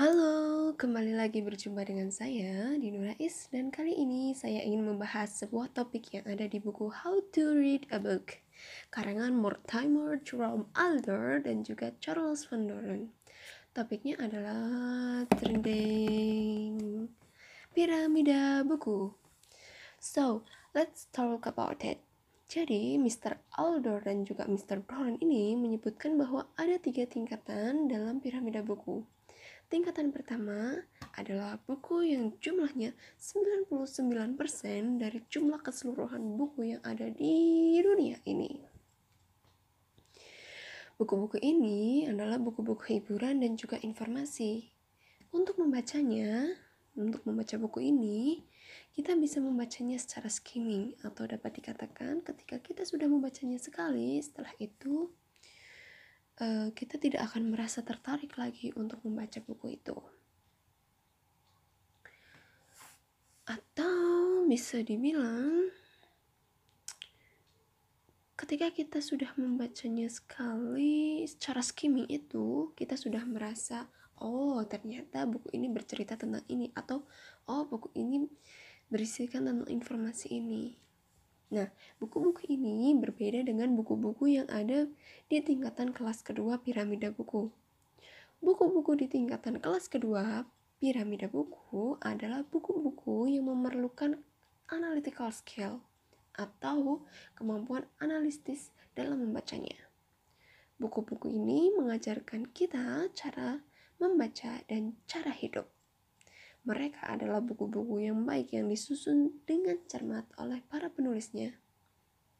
Halo, kembali lagi berjumpa dengan saya, Dino Rais Dan kali ini saya ingin membahas sebuah topik yang ada di buku How to Read a Book Karangan Mortimer Jerome Alder dan juga Charles Van Doren Topiknya adalah trending piramida buku So, let's talk about it jadi, Mr. Alder dan juga Mr. Doran ini menyebutkan bahwa ada tiga tingkatan dalam piramida buku. Tingkatan pertama adalah buku yang jumlahnya 99% dari jumlah keseluruhan buku yang ada di dunia ini. Buku-buku ini adalah buku-buku hiburan dan juga informasi. Untuk membacanya, untuk membaca buku ini, kita bisa membacanya secara skimming atau dapat dikatakan ketika kita sudah membacanya sekali, setelah itu uh, kita tidak akan merasa tertarik lagi untuk membaca buku itu. Atau bisa dibilang ketika kita sudah membacanya sekali secara skimming itu, kita sudah merasa oh ternyata buku ini bercerita tentang ini atau oh buku ini berisikan tentang informasi ini. Nah, buku-buku ini berbeda dengan buku-buku yang ada di tingkatan kelas kedua piramida buku. Buku-buku di tingkatan kelas kedua piramida buku adalah buku-buku yang memerlukan analytical skill atau kemampuan analitis dalam membacanya. Buku-buku ini mengajarkan kita cara membaca dan cara hidup. Mereka adalah buku-buku yang baik yang disusun dengan cermat oleh para penulisnya.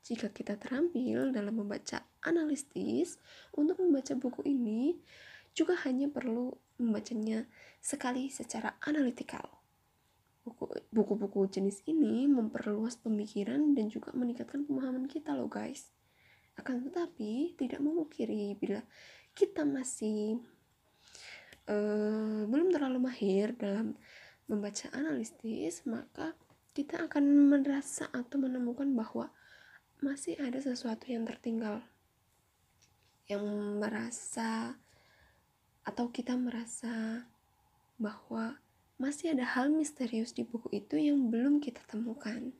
Jika kita terampil dalam membaca analitis, untuk membaca buku ini juga hanya perlu membacanya sekali secara analitikal. Buku-buku jenis ini memperluas pemikiran dan juga meningkatkan pemahaman kita loh guys. Akan tetapi tidak memungkiri bila kita masih uh, belum terlalu mahir dalam membaca analitis, maka kita akan merasa atau menemukan bahwa masih ada sesuatu yang tertinggal. Yang merasa atau kita merasa bahwa masih ada hal misterius di buku itu yang belum kita temukan.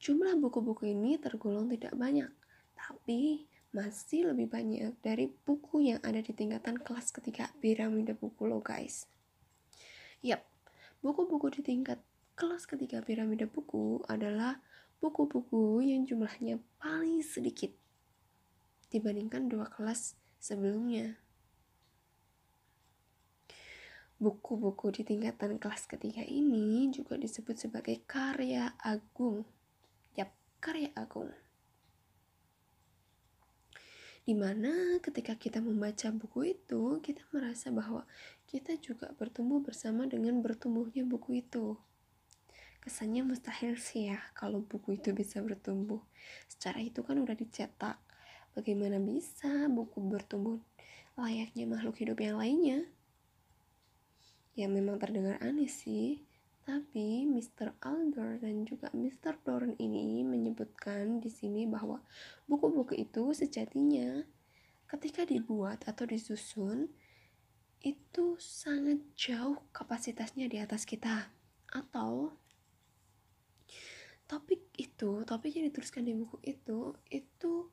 Jumlah buku-buku ini tergolong tidak banyak, tapi masih lebih banyak dari buku yang ada di tingkatan kelas ketiga piramida buku lo guys. Yap, buku-buku di tingkat kelas ketiga piramida buku adalah buku-buku yang jumlahnya paling sedikit dibandingkan dua kelas sebelumnya. Buku-buku di tingkatan kelas ketiga ini juga disebut sebagai karya agung. Yap, karya agung di mana ketika kita membaca buku itu kita merasa bahwa kita juga bertumbuh bersama dengan bertumbuhnya buku itu. Kesannya mustahil sih ya kalau buku itu bisa bertumbuh. Secara itu kan udah dicetak. Bagaimana bisa buku bertumbuh layaknya makhluk hidup yang lainnya? Ya memang terdengar aneh sih tapi Mr. Alder dan juga Mr. Doran ini menyebutkan di sini bahwa buku-buku itu sejatinya ketika dibuat atau disusun itu sangat jauh kapasitasnya di atas kita atau topik itu topik yang dituliskan di buku itu itu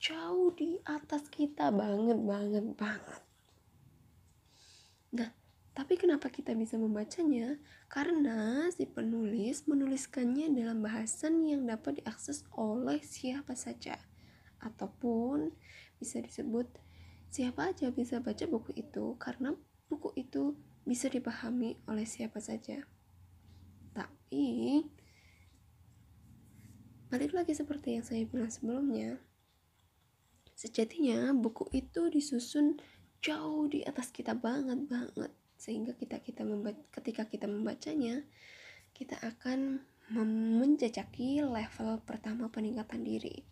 jauh di atas kita banget banget banget nah tapi kenapa kita bisa membacanya? Karena si penulis menuliskannya dalam bahasan yang dapat diakses oleh siapa saja. Ataupun bisa disebut siapa aja bisa baca buku itu karena buku itu bisa dipahami oleh siapa saja. Tapi balik lagi seperti yang saya bilang sebelumnya, sejatinya buku itu disusun jauh di atas kita banget banget sehingga kita kita membaca, ketika kita membacanya kita akan menjajaki level pertama peningkatan diri.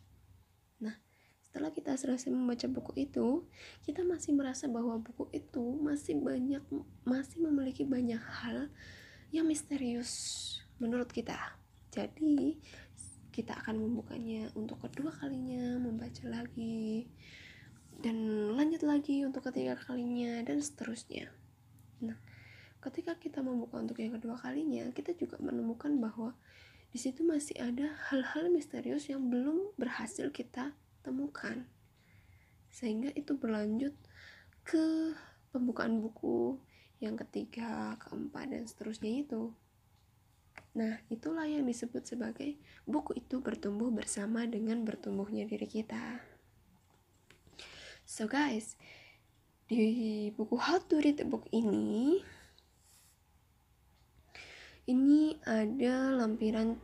Nah, setelah kita selesai membaca buku itu, kita masih merasa bahwa buku itu masih banyak masih memiliki banyak hal yang misterius menurut kita. Jadi, kita akan membukanya untuk kedua kalinya, membaca lagi dan lanjut lagi untuk ketiga kalinya dan seterusnya nah ketika kita membuka untuk yang kedua kalinya kita juga menemukan bahwa di situ masih ada hal-hal misterius yang belum berhasil kita temukan sehingga itu berlanjut ke pembukaan buku yang ketiga, keempat, dan seterusnya itu. Nah, itulah yang disebut sebagai buku itu bertumbuh bersama dengan bertumbuhnya diri kita. So guys, di buku How to Read a Book ini ini ada lampiran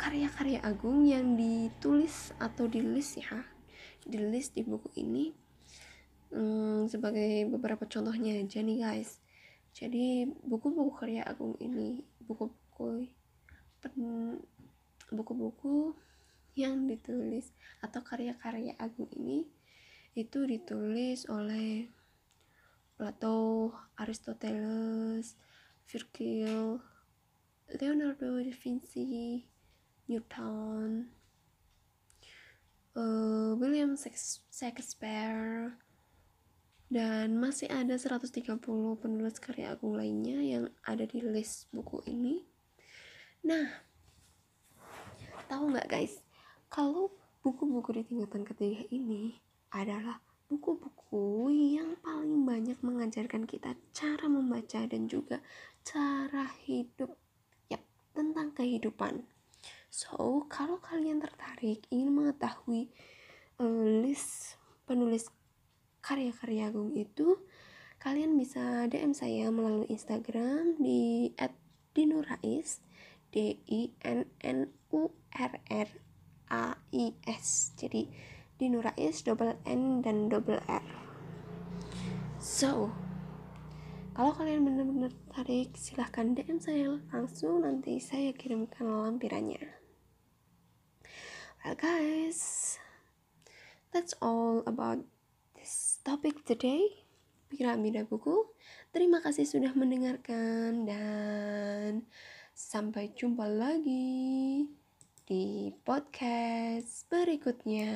karya-karya agung yang ditulis atau dilis ya dilis di buku ini hmm, sebagai beberapa contohnya aja nih guys. Jadi buku-buku karya agung ini buku-buku buku-buku yang ditulis atau karya-karya agung ini itu ditulis oleh Plato, Aristoteles, Virgil, Leonardo da Vinci, Newton, uh, William Shakespeare, dan masih ada 130 penulis karya agung lainnya yang ada di list buku ini. Nah, tahu nggak guys, kalau buku-buku di tingkatan ketiga ini adalah buku-buku yang paling banyak mengajarkan kita cara membaca dan juga cara hidup ya tentang kehidupan. So kalau kalian tertarik ingin mengetahui uh, list penulis karya-karya agung itu kalian bisa DM saya melalui Instagram di @dinurais D I N N U R R A I S. Jadi di Nurais double N dan double R. So kalau kalian benar-benar tertarik silahkan DM saya. Langsung nanti saya kirimkan lampirannya. Well guys that's all about this topic today. Piramida buku. Terima kasih sudah mendengarkan dan sampai jumpa lagi di podcast berikutnya.